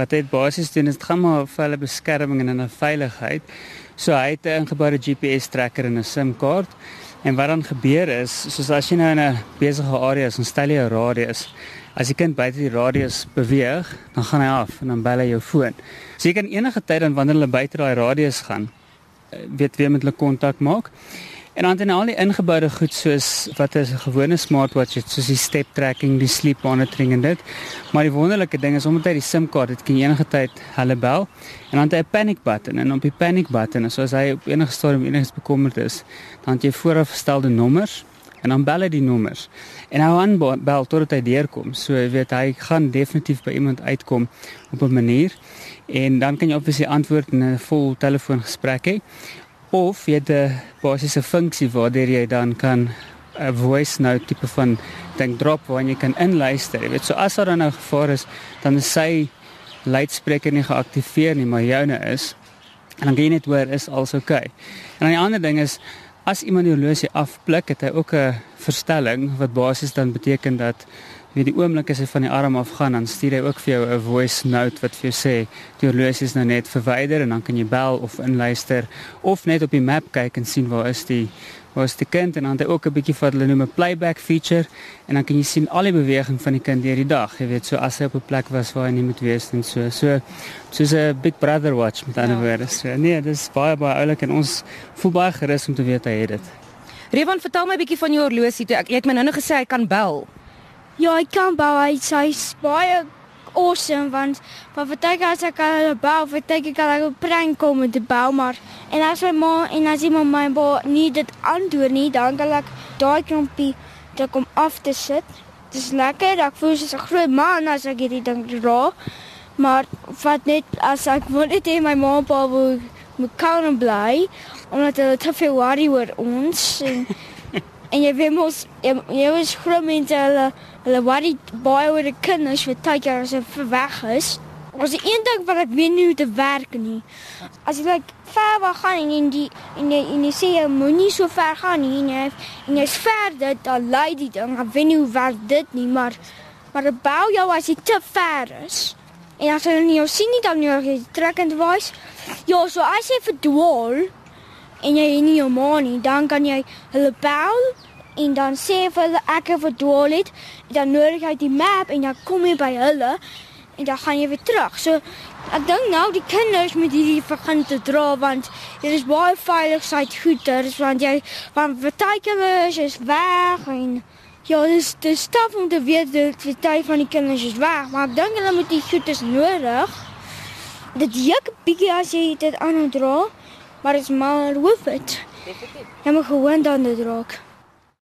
Wat dit basies doen is dit gaan maar vir hulle beskerming en 'n veiligheid. So hy het 'n ingeboude GPS trekker en 'n SIM-kaart. En wat dan gebeur is, soos as jy nou in 'n besige area is en stel jy 'n radius, as die kind buite die radius beweeg, dan gaan hy af en dan bel hy jou foon. So jy kan enige tyd dan wanneer hulle buite daai radius gaan, eh, weet weer met hulle kontak maak. En dan het al die ingeboude goed soos wat is 'n gewone smartwatch het soos die step tracking, die sleep monitoring en dit. Maar die wonderlike ding is omdat hy die SIM-kaart het, kan jy enige tyd hulle bel en dan het hy 'n panic button en op die panic button, so as hy op enige stadium enigs bekommerd is, dan het jy voorafgestelde nommers en dan bel hy die nommers. En hy aan bel totdat hy deurkom. So jy weet hy gaan definitief by iemand uitkom op 'n manier en dan kan jy obviously antwoord in 'n vol telefoongesprek hê of jy het 'n basiese funksie waardeur jy dan kan 'n voice note tipe van ding drop waar jy kan inluister. Jy weet, so as daar nou gevaar is, dan is sy luidspreker nie geaktiveer nie, maar joune is. En dan gaan jy net hoor is alles oukei. Okay. En dan die ander ding is as iemand die horlosie afblik, het hy ook 'n verstelling wat basies dan beteken dat wie die oomblik as hy van die arm af gaan dan stuur hy ook vir jou 'n voice note wat vir jou sê die horlosie is nou net verwyder en dan kan jy bel of inluister of net op die map kyk en sien waar is die waar is die kind? En dan het hy ook 'n bietjie wat hulle noem 'n playback feature. En dan kan jy sien al die beweging van die kind deur die dag jy weet. So as hy op 'n plek was waar hy nie moet wees en so. So soos 'n big brother watch met ander ja. woorde. So nee dis baie baie oulik en ons voel baie gerus om te weet hy het dit. Revan vertel my 'n bietjie van jou horlosie toe. Ek jy het my nou nog gesê hy kan bel. Ja, ek kan bou. Hy sê baie awesome want van vertek as ek al bou, vertek ek al 'n prank kom met die bou maar en as my ma en as my ma nie dit antwoord nie, dan kan ek daai knoppie te kom af te sit. Dis lekker. Ek voel soos 'n groot man as ek hierdie ding dra. Maar wat net as ek wil net hê my ma pa wil moet kan bly omdat hulle te veel worry oor ons en En jy weet mos jy, jy is groot mense hulle hulle worry baie oor die kinders vir tyd as hulle weg is. Was die een ding wat ek weet nie hoe te werk nie. As jy like ver wil gaan en die en jy en jy sê jy moenie so ver gaan nie en jy en jy's ver dit dan lei die ding. Ek weet nie hoe werk dit nie, maar maar dit bou jou as jy te ver is. En as hulle nie jou sien nie dan jy trek en wys. Ja, so as jy verdwaal en jy het nie jou ma nie, dan kan jy hulle bel en dan sê vir hulle ek het verdwaal het, dan nodig jy die map en dan kom jy by hulle en dan gaan jy weer terug. So ek dink nou die kinders moet hierdie begin te dra want dit is baie veilig syd goeders want jy van vertykers is weg en ja, dis dis staf om te weet dat tyd van die kinders is weg, maar ek dink hulle moet die goeders nodig. Dit juk bietjie as jy dit aan dra. Maar dit is maar hoof dit. Definitief. Jy moet gewoon dit raak.